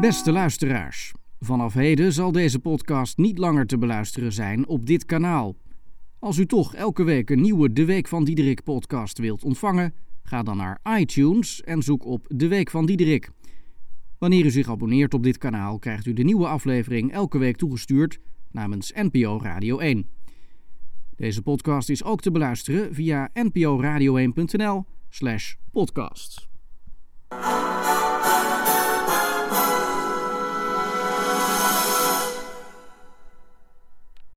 Beste luisteraars, vanaf heden zal deze podcast niet langer te beluisteren zijn op dit kanaal. Als u toch elke week een nieuwe De Week van Diederik podcast wilt ontvangen, ga dan naar iTunes en zoek op De Week van Diederik. Wanneer u zich abonneert op dit kanaal, krijgt u de nieuwe aflevering elke week toegestuurd namens NPO Radio 1. Deze podcast is ook te beluisteren via nporadio1.nl/podcast.